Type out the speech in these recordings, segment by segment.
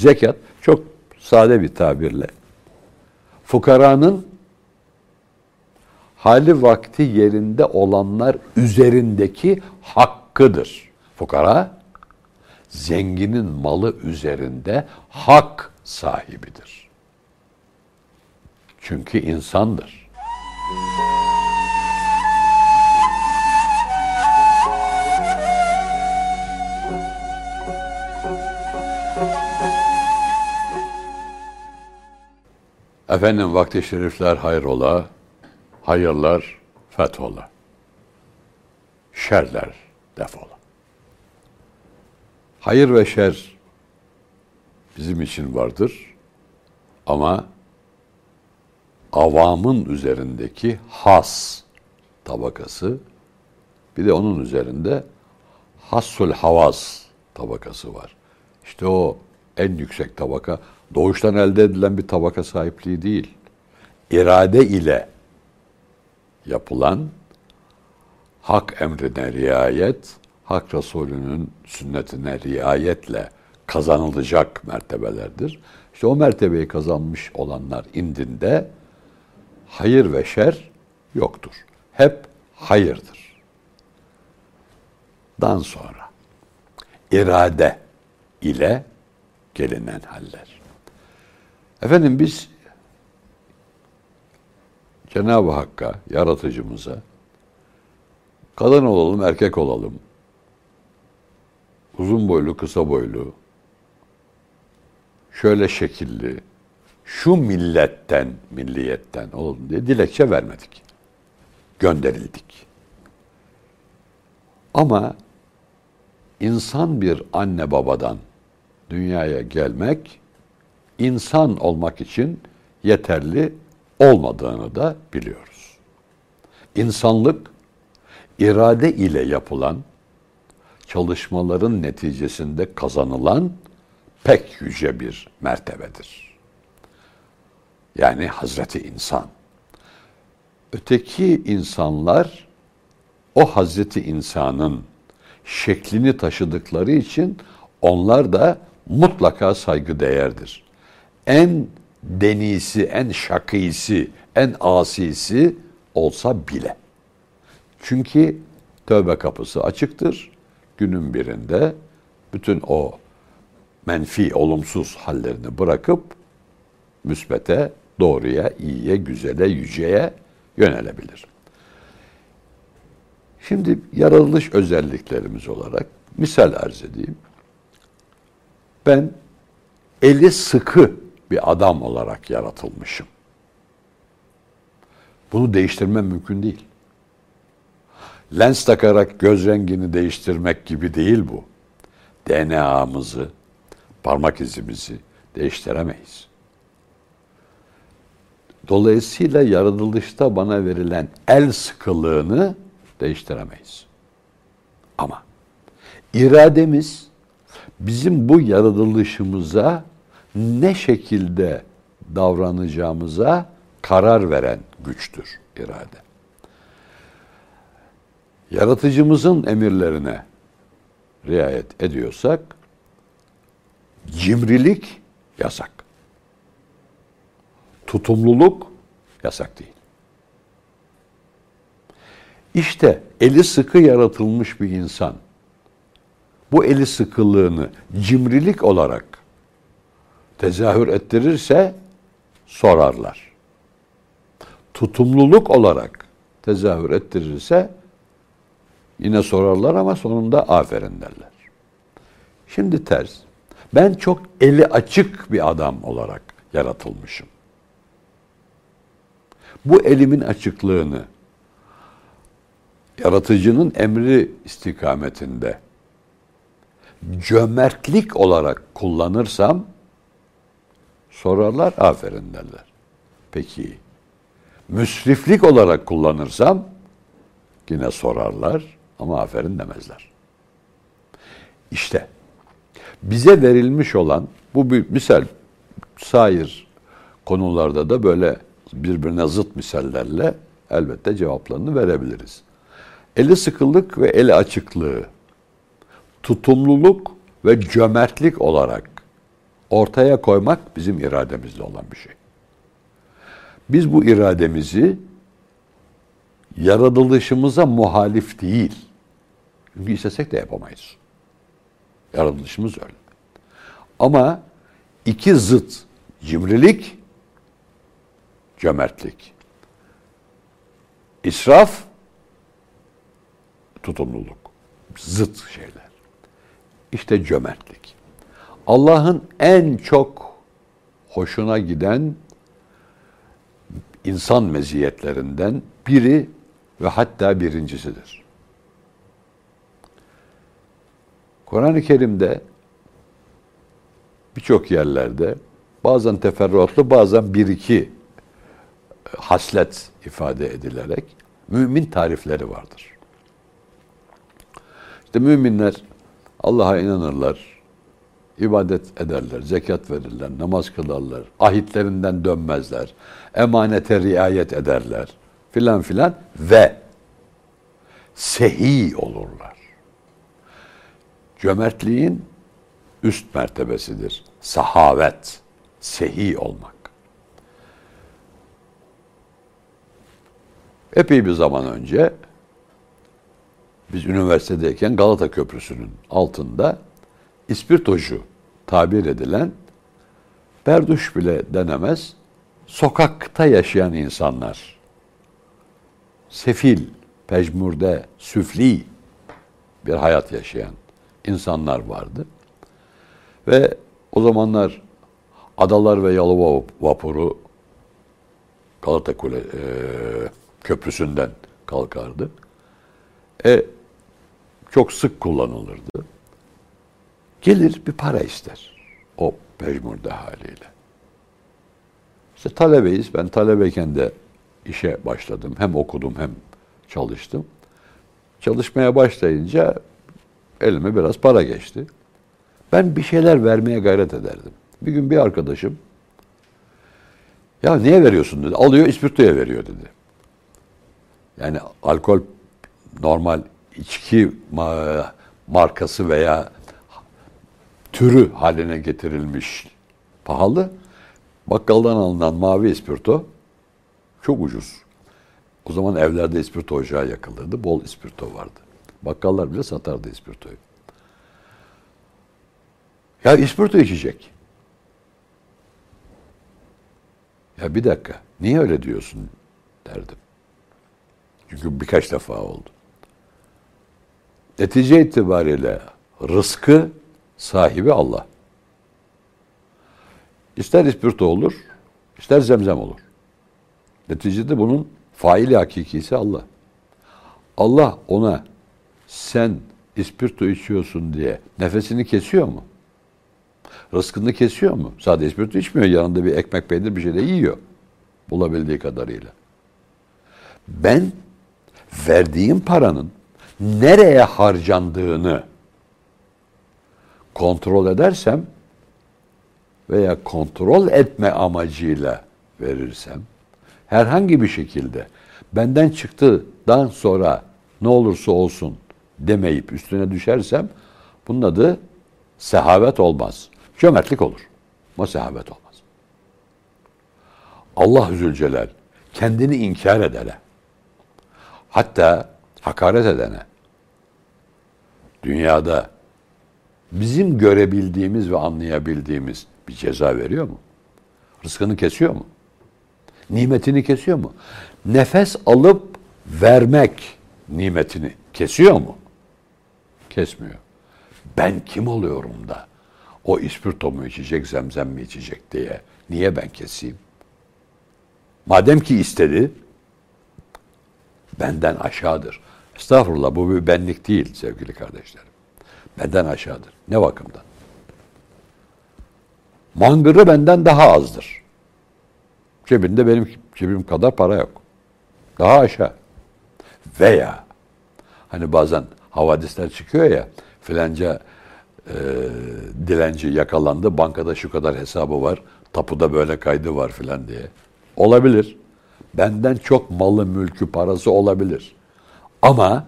Zekat çok sade bir tabirle fukaranın hali vakti yerinde olanlar üzerindeki hakkıdır. Fukara zenginin malı üzerinde hak sahibidir. Çünkü insandır. Efendim vakti şerifler hayrola, hayırlar fethola, şerler defola. Hayır ve şer bizim için vardır ama avamın üzerindeki has tabakası bir de onun üzerinde hassul havas tabakası var. İşte o en yüksek tabaka doğuştan elde edilen bir tabaka sahipliği değil. İrade ile yapılan hak emrine riayet, hak Resulü'nün sünnetine riayetle kazanılacak mertebelerdir. İşte o mertebeyi kazanmış olanlar indinde hayır ve şer yoktur. Hep hayırdır. Dan sonra irade ile gelinen haller. Efendim biz Cenab-ı Hakk'a, yaratıcımıza kadın olalım, erkek olalım, uzun boylu, kısa boylu, şöyle şekilli, şu milletten, milliyetten olalım diye dilekçe vermedik. Gönderildik. Ama insan bir anne babadan dünyaya gelmek insan olmak için yeterli olmadığını da biliyoruz. İnsanlık irade ile yapılan çalışmaların neticesinde kazanılan pek yüce bir mertebedir. Yani Hazreti İnsan. Öteki insanlar o Hazreti İnsan'ın şeklini taşıdıkları için onlar da mutlaka saygı değerdir. En denisi, en şakisi, en asisi olsa bile. Çünkü tövbe kapısı açıktır. Günün birinde bütün o menfi, olumsuz hallerini bırakıp müsbete, doğruya, iyiye, güzele, yüceye yönelebilir. Şimdi yaratılış özelliklerimiz olarak misal arz edeyim. Ben eli sıkı bir adam olarak yaratılmışım. Bunu değiştirmem mümkün değil. Lens takarak göz rengini değiştirmek gibi değil bu. DNA'mızı, parmak izimizi değiştiremeyiz. Dolayısıyla yaratılışta bana verilen el sıkılığını değiştiremeyiz. Ama irademiz bizim bu yaratılışımıza ne şekilde davranacağımıza karar veren güçtür irade. Yaratıcımızın emirlerine riayet ediyorsak cimrilik yasak. Tutumluluk yasak değil. İşte eli sıkı yaratılmış bir insan bu eli sıkılığını cimrilik olarak tezahür ettirirse sorarlar. Tutumluluk olarak tezahür ettirirse yine sorarlar ama sonunda aferin derler. Şimdi ters. Ben çok eli açık bir adam olarak yaratılmışım. Bu elimin açıklığını yaratıcının emri istikametinde cömertlik olarak kullanırsam sorarlar aferin derler. Peki müsriflik olarak kullanırsam yine sorarlar ama aferin demezler. İşte bize verilmiş olan bu bir misal sair konularda da böyle birbirine zıt misallerle elbette cevaplarını verebiliriz. Eli sıkılık ve eli açıklığı, tutumluluk ve cömertlik olarak ortaya koymak bizim irademizde olan bir şey. Biz bu irademizi yaratılışımıza muhalif değil. Çünkü istesek de yapamayız. Yaratılışımız öyle. Ama iki zıt cimrilik, cömertlik. İsraf, tutumluluk. Zıt şeyler. İşte cömertlik. Allah'ın en çok hoşuna giden insan meziyetlerinden biri ve hatta birincisidir. Kur'an-ı Kerim'de birçok yerlerde bazen teferruatlı bazen bir iki e, haslet ifade edilerek mümin tarifleri vardır. İşte müminler Allah'a inanırlar, ibadet ederler, zekat verirler, namaz kılarlar, ahitlerinden dönmezler, emanete riayet ederler filan filan ve sehi olurlar. Cömertliğin üst mertebesidir. Sahavet, sehi olmak. Epey bir zaman önce biz üniversitedeyken Galata Köprüsü'nün altında ispirtocu tabir edilen berduş bile denemez sokakta yaşayan insanlar sefil, pejmurde, süfli bir hayat yaşayan insanlar vardı. Ve o zamanlar Adalar ve Yalova vapuru Galata Kule e, köprüsünden kalkardı. E, çok sık kullanılırdı. Gelir bir para ister o pejmurde haliyle. İşte talebeyiz. Ben talebeyken de işe başladım. Hem okudum hem çalıştım. Çalışmaya başlayınca elime biraz para geçti. Ben bir şeyler vermeye gayret ederdim. Bir gün bir arkadaşım ya niye veriyorsun dedi. Alıyor ispirtoya veriyor dedi. Yani alkol normal içki markası veya türü haline getirilmiş pahalı. Bakkaldan alınan mavi ispirto çok ucuz. O zaman evlerde ispirto ocağı yakılırdı. Bol ispirto vardı. Bakkallar bile satardı ispirtoyu. Ya ispirto içecek. Ya bir dakika. Niye öyle diyorsun derdim. Çünkü birkaç defa oldu. Netice itibariyle rızkı sahibi Allah. İster ispirto olur, ister zemzem olur. Neticede bunun faili hakikisi Allah. Allah ona sen ispirto içiyorsun diye nefesini kesiyor mu? Rızkını kesiyor mu? Sadece ispirto içmiyor. Yanında bir ekmek peynir bir şey de yiyor. Bulabildiği kadarıyla. Ben verdiğim paranın nereye harcandığını kontrol edersem veya kontrol etme amacıyla verirsem herhangi bir şekilde benden çıktıdan sonra ne olursa olsun demeyip üstüne düşersem bunun adı sehavet olmaz. Cömertlik olur. Ama sehavet olmaz. Allah Zülcelal kendini inkar edene, hatta hakaret edene, dünyada bizim görebildiğimiz ve anlayabildiğimiz bir ceza veriyor mu? Rızkını kesiyor mu? Nimetini kesiyor mu? Nefes alıp vermek nimetini kesiyor mu? Kesmiyor. Ben kim oluyorum da o ispirto mu içecek, zemzem mi içecek diye niye ben keseyim? Madem ki istedi, benden aşağıdır. Estağfurullah bu bir benlik değil sevgili kardeşlerim. Benden aşağıdır. Ne bakımdan? Mangırı benden daha azdır. Cebinde benim cebim kadar para yok. Daha aşağı. Veya hani bazen havadisler çıkıyor ya filanca e, dilenci yakalandı bankada şu kadar hesabı var tapuda böyle kaydı var filan diye. Olabilir. Benden çok malı mülkü parası olabilir. Ama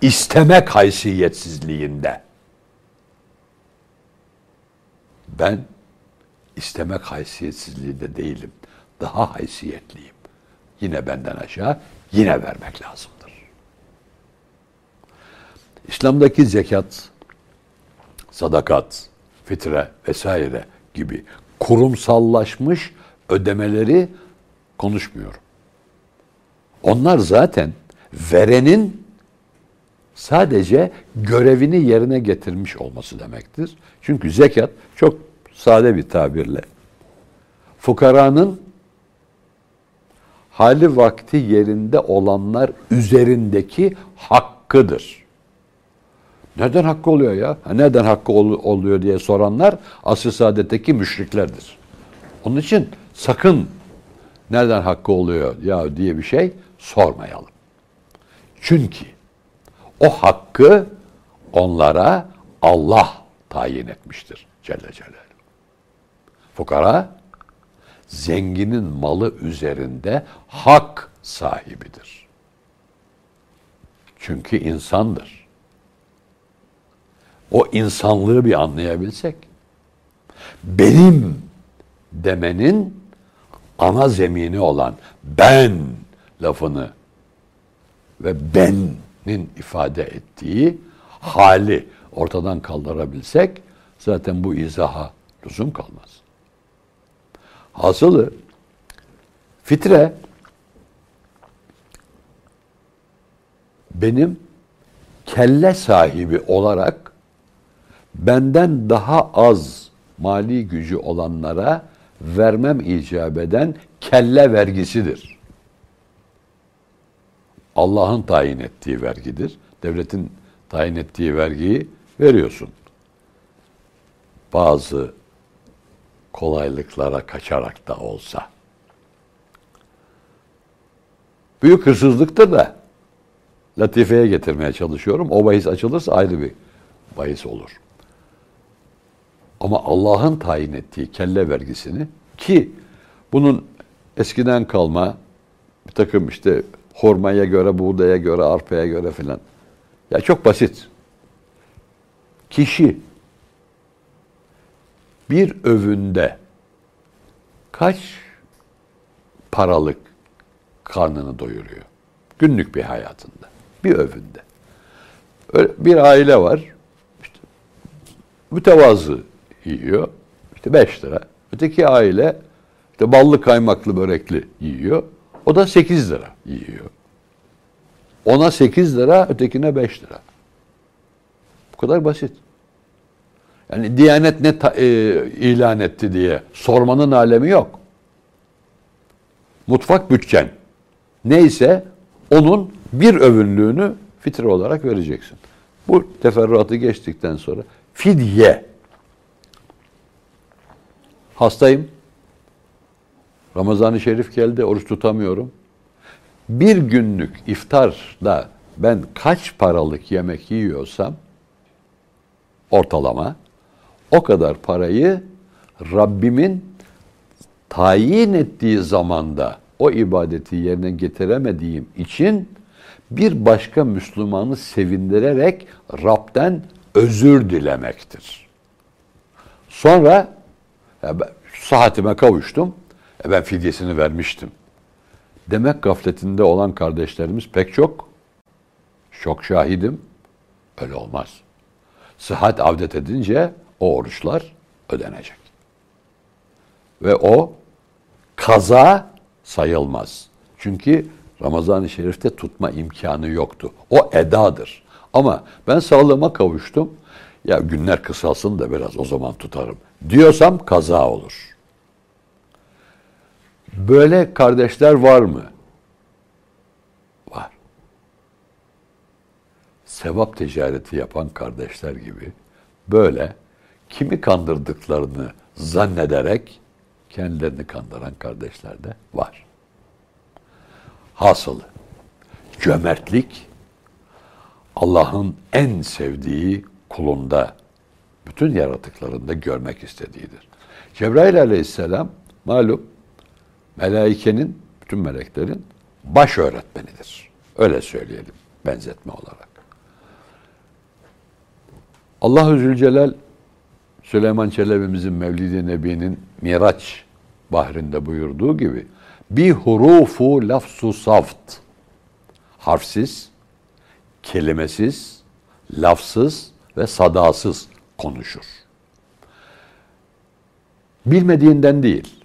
istemek haysiyetsizliğinde ben istemek haysiyetsizliğinde değilim. Daha haysiyetliyim. Yine benden aşağı yine vermek lazımdır. İslam'daki zekat, sadakat, fitre vesaire gibi kurumsallaşmış ödemeleri konuşmuyorum. Onlar zaten verenin sadece görevini yerine getirmiş olması demektir. Çünkü zekat çok sade bir tabirle fukaranın hali vakti yerinde olanlar üzerindeki hakkıdır. Neden hakkı oluyor ya? Neden hakkı ol- oluyor diye soranlar asr-ı saadetteki müşriklerdir. Onun için sakın nereden hakkı oluyor ya diye bir şey sormayalım. Çünkü o hakkı onlara Allah tayin etmiştir Celle Celaluhu. Fukara zenginin malı üzerinde hak sahibidir. Çünkü insandır. O insanlığı bir anlayabilsek, benim demenin ana zemini olan ben lafını ve benin ifade ettiği hali ortadan kaldırabilsek zaten bu izaha lüzum kalmaz. Hasılı fitre benim kelle sahibi olarak benden daha az mali gücü olanlara vermem icap eden kelle vergisidir. Allah'ın tayin ettiği vergidir. Devletin tayin ettiği vergiyi veriyorsun. Bazı kolaylıklara kaçarak da olsa. Büyük hırsızlıktır da latifeye getirmeye çalışıyorum. O bahis açılırsa ayrı bir bahis olur. Ama Allah'ın tayin ettiği kelle vergisini ki bunun eskiden kalma bir takım işte hormaya göre, buğdaya göre, arpaya göre filan. Ya çok basit. Kişi bir övünde kaç paralık karnını doyuruyor? Günlük bir hayatında. Bir övünde. Bir aile var. İşte mütevazı yiyor. İşte 5 lira. Öteki aile işte ballı kaymaklı börekli yiyor. O da 8 lira yiyor. Ona 8 lira, ötekine 5 lira. Bu kadar basit. Yani Diyanet ne ta, e, ilan etti diye sormanın alemi yok. Mutfak bütçen neyse onun bir övünlüğünü fitre olarak vereceksin. Bu teferruatı geçtikten sonra fidye. Hastayım. Ramazan-ı Şerif geldi, oruç tutamıyorum. Bir günlük iftarda ben kaç paralık yemek yiyorsam ortalama o kadar parayı Rabbimin tayin ettiği zamanda o ibadeti yerine getiremediğim için bir başka Müslümanı sevindirerek Rab'den özür dilemektir. Sonra ya ben, saatime kavuştum. E ben fidyesini vermiştim. Demek gafletinde olan kardeşlerimiz pek çok. Çok şahidim. Öyle olmaz. Sıhhat avdet edince o oruçlar ödenecek. Ve o kaza sayılmaz. Çünkü Ramazan-ı Şerif'te tutma imkanı yoktu. O edadır. Ama ben sağlığıma kavuştum. Ya günler kısalsın da biraz o zaman tutarım. Diyorsam kaza olur. Böyle kardeşler var mı? Var. Sevap ticareti yapan kardeşler gibi böyle kimi kandırdıklarını zannederek kendilerini kandıran kardeşler de var. Hasılı cömertlik Allah'ın en sevdiği kulunda, bütün yaratıklarında görmek istediğidir. Cebrail aleyhisselam malum melaikenin, bütün meleklerin baş öğretmenidir. Öyle söyleyelim benzetme olarak. Allahu Zülcelal Süleyman Çelebi'mizin Mevlid-i Nebi'nin Miraç bahrinde buyurduğu gibi bir hurufu lafzu saft harfsiz, kelimesiz, lafsız ve sadasız konuşur. Bilmediğinden değil.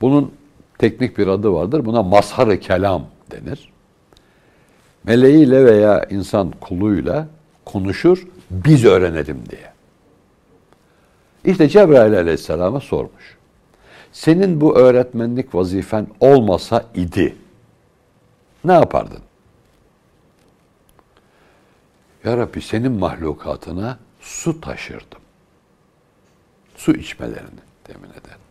Bunun teknik bir adı vardır. Buna mazhar kelam denir. Meleğiyle veya insan kuluyla konuşur, biz öğrenelim diye. İşte Cebrail aleyhisselama sormuş. Senin bu öğretmenlik vazifen olmasa idi, ne yapardın? Ya Rabbi senin mahlukatına su taşırdım. Su içmelerini temin ederdim.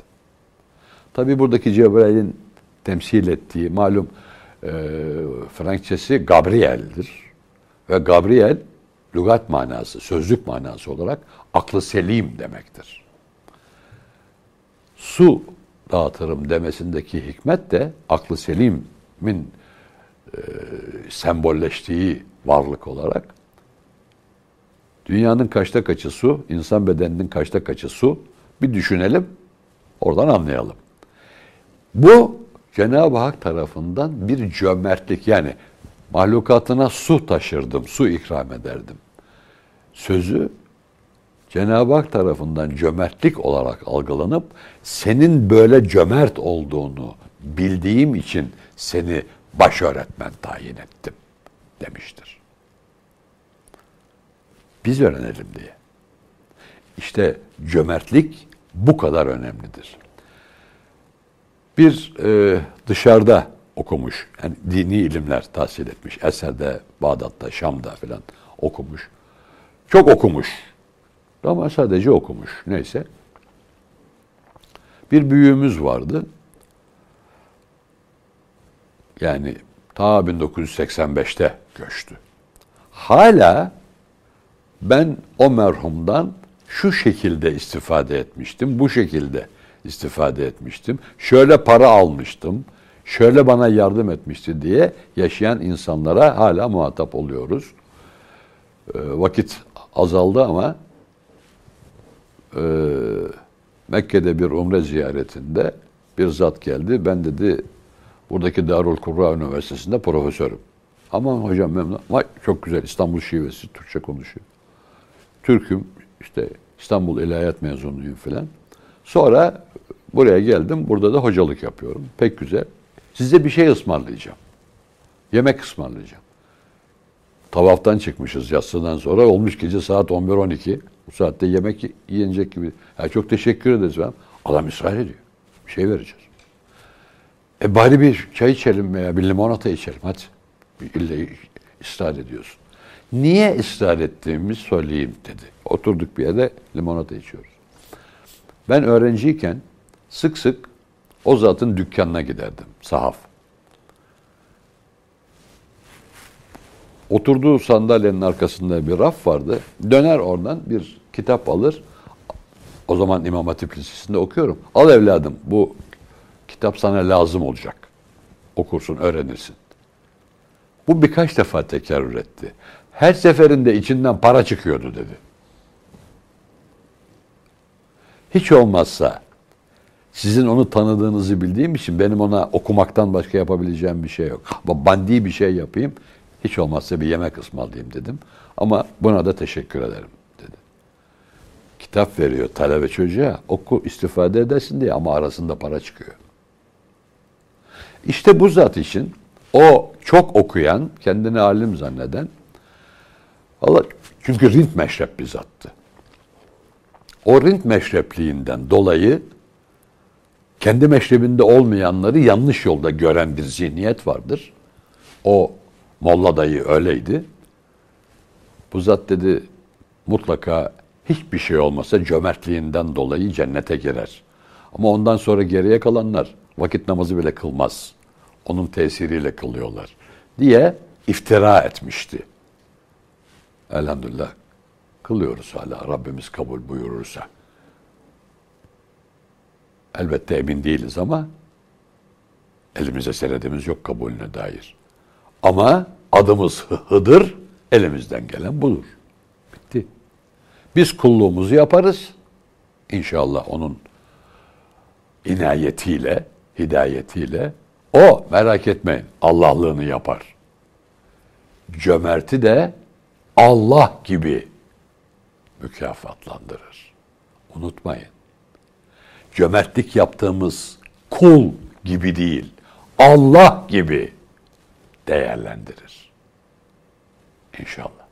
Tabi buradaki Cebrail'in temsil ettiği malum e, Frankçesi Gabriel'dir. Ve Gabriel lügat manası, sözlük manası olarak aklı selim demektir. Su dağıtırım demesindeki hikmet de aklı selimin e, sembolleştiği varlık olarak dünyanın kaçta kaçı su, insan bedeninin kaçta kaçı su bir düşünelim, oradan anlayalım. Bu Cenab-ı Hak tarafından bir cömertlik yani mahlukatına su taşırdım, su ikram ederdim. Sözü Cenab-ı Hak tarafından cömertlik olarak algılanıp senin böyle cömert olduğunu bildiğim için seni baş öğretmen tayin ettim demiştir. Biz öğrenelim diye. İşte cömertlik bu kadar önemlidir. Bir e, dışarıda okumuş, yani dini ilimler tahsil etmiş, Eser'de, Bağdat'ta, Şam'da falan okumuş. Çok okumuş. Ama sadece okumuş. Neyse. Bir büyüğümüz vardı. Yani ta 1985'te göçtü. Hala ben o merhumdan şu şekilde istifade etmiştim, bu şekilde istifade etmiştim. Şöyle para almıştım, şöyle bana yardım etmişti diye yaşayan insanlara hala muhatap oluyoruz. E, vakit azaldı ama e, Mekke'de bir umre ziyaretinde bir zat geldi. Ben dedi buradaki Darul Kurra Üniversitesi'nde profesörüm. Aman hocam memnun. Vay, çok güzel İstanbul şivesi, Türkçe konuşuyor. Türk'üm, işte İstanbul İlahiyat mezunuyum filan. Sonra buraya geldim, burada da hocalık yapıyorum. Pek güzel. Size bir şey ısmarlayacağım. Yemek ısmarlayacağım. Tavaftan çıkmışız yatsıdan sonra. Olmuş gece saat 11-12. Bu saatte yemek yiyecek gibi. Ya çok teşekkür ederiz ben. Adam ısrar ediyor. Bir şey vereceğiz. E bari bir çay içelim veya bir limonata içelim hadi. İlle ısrar ediyorsun. Niye ısrar ettiğimi söyleyeyim dedi. Oturduk bir yerde limonata içiyoruz. Ben öğrenciyken sık sık o zatın dükkanına giderdim. Sahaf. Oturduğu sandalyenin arkasında bir raf vardı. Döner oradan bir kitap alır. O zaman İmam Hatip Lisesi'nde okuyorum. Al evladım bu kitap sana lazım olacak. Okursun, öğrenirsin. Bu birkaç defa tekerrür etti. Her seferinde içinden para çıkıyordu dedi. Hiç olmazsa sizin onu tanıdığınızı bildiğim için benim ona okumaktan başka yapabileceğim bir şey yok. Bandi bir şey yapayım, hiç olmazsa bir yemek ısmarlayayım dedim. Ama buna da teşekkür ederim dedi. Kitap veriyor talebe çocuğa, oku istifade edersin diye ama arasında para çıkıyor. İşte bu zat için o çok okuyan, kendini alim zanneden, Allah çünkü rint meşrep bir zattı. O meşrepliğinden dolayı kendi meşrebinde olmayanları yanlış yolda gören bir zihniyet vardır. O Molla dayı öyleydi. Bu zat dedi mutlaka hiçbir şey olmasa cömertliğinden dolayı cennete girer. Ama ondan sonra geriye kalanlar vakit namazı bile kılmaz. Onun tesiriyle kılıyorlar diye iftira etmişti. Elhamdülillah kılıyoruz hala Rabbimiz kabul buyurursa. Elbette emin değiliz ama elimize senedimiz yok kabulüne dair. Ama adımız Hıdır, elimizden gelen budur. Bitti. Biz kulluğumuzu yaparız. İnşallah onun inayetiyle, hidayetiyle o merak etmeyin Allah'lığını yapar. Cömerti de Allah gibi mükafatlandırır. Unutmayın. Cömertlik yaptığımız kul gibi değil, Allah gibi değerlendirir. İnşallah.